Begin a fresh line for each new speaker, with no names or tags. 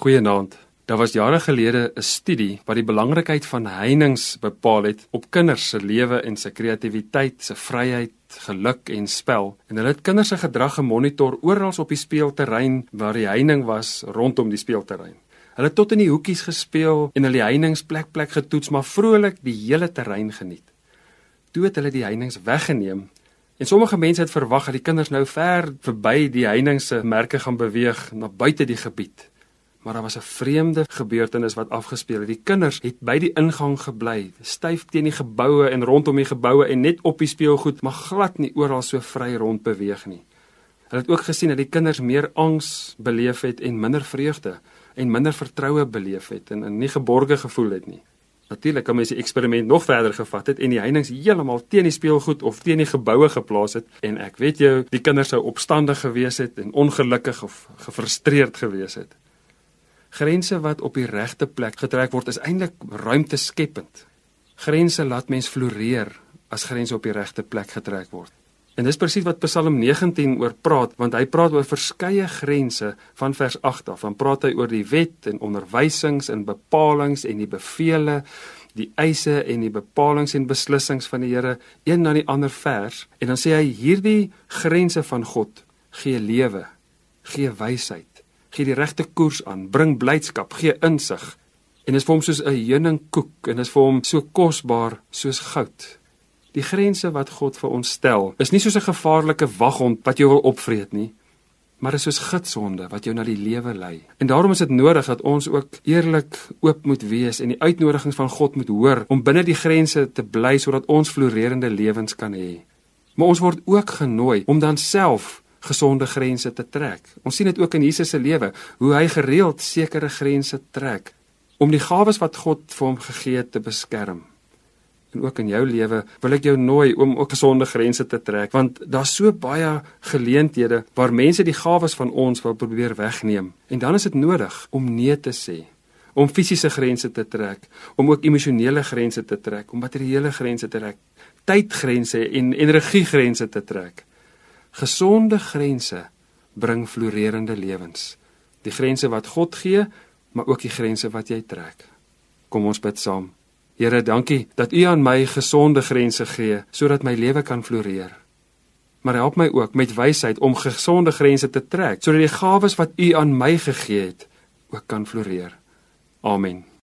Goeienaand. Daar was jare gelede 'n studie wat die belangrikheid van heininge bepaal het op kinders se lewe en se kreatiwiteit, se vryheid, geluk en spel. En hulle het kinders se gedrag gemonitor oral op die speelterrein waar die heining was rondom die speelterrein. Hulle het tot in die hoekies gespeel en hulle die heininge plek plek getoets, maar vrolik die hele terrein geniet. Toe het hulle die heininge weggeneem En sommige mense het verwag dat die kinders nou ver verby die heininge se merke gaan beweeg na buite die gebied maar daar was 'n vreemde gebeurtenis wat afgespeel het. Die kinders het by die ingang gebly, styf teen die geboue en rondom die geboue en net op die speelgoed, maar glad nie oral so vry rond beweeg nie. Hulle het ook gesien dat die kinders meer angs beleef het en minder vreugde en minder vertroue beleef het en, en nie geborge gevoel het nie. Natuurlik kan mens die eksperiment nog verder gevat het en die heininge heeltemal teen die speelgoed of teen die geboue geplaas het en ek weet jou, die kinders sou opstandig gewees het en ongelukkig of gefrustreerd gewees het. Grense wat op die regte plek getrek word is eintlik ruimteskepend. Grense laat mens floreer as grense op die regte plek getrek word. En dis presies wat Psalm 19 oor praat, want hy praat oor verskeie grense van vers 8 af. Dan praat hy oor die wet en onderwysings en bepalinge en die bevele, die eise en die bepalinge en beslissings van die Here, een na die ander vers. En dan sê hy hierdie grense van God gee lewe, gee wysheid gee die regte koers aan, bring blydskap, gee insig. En is vir hom soos 'n heuningkoek en is vir hom so kosbaar soos goud. Die grense wat God vir ons stel, is nie soos 'n gevaarlike waghond wat jou wil opvreet nie, maar is soos gitsonde wat jou na die lewe lei. En daarom is dit nodig dat ons ook eerlik oop moet wees en die uitnodigings van God moet hoor om binne die grense te bly sodat ons floreerende lewens kan hê. Maar ons word ook genooi om dan self gesonde grense te trek. Ons sien dit ook in Jesus se lewe, hoe hy gereeld sekere grense trek om die gawes wat God vir hom gegee het te beskerm. En ook in jou lewe wil ek jou nooi om ook gesonde grense te trek, want daar's so baie geleenthede waar mense die gawes van ons wil probeer wegneem. En dan is dit nodig om nee te sê om fisiese grense te trek, om ook emosionele grense te trek, om materiële grense te trek, tydgrense en energiegrense te trek. Gesonde grense bring floreerende lewens. Die grense wat God gee, maar ook die grense wat jy trek. Kom ons bid saam. Here, dankie dat U aan my gesonde grense gee sodat my lewe kan floreer. Maar help my ook met wysheid om gesonde grense te trek sodat die gawes wat U aan my gegee het ook kan floreer. Amen.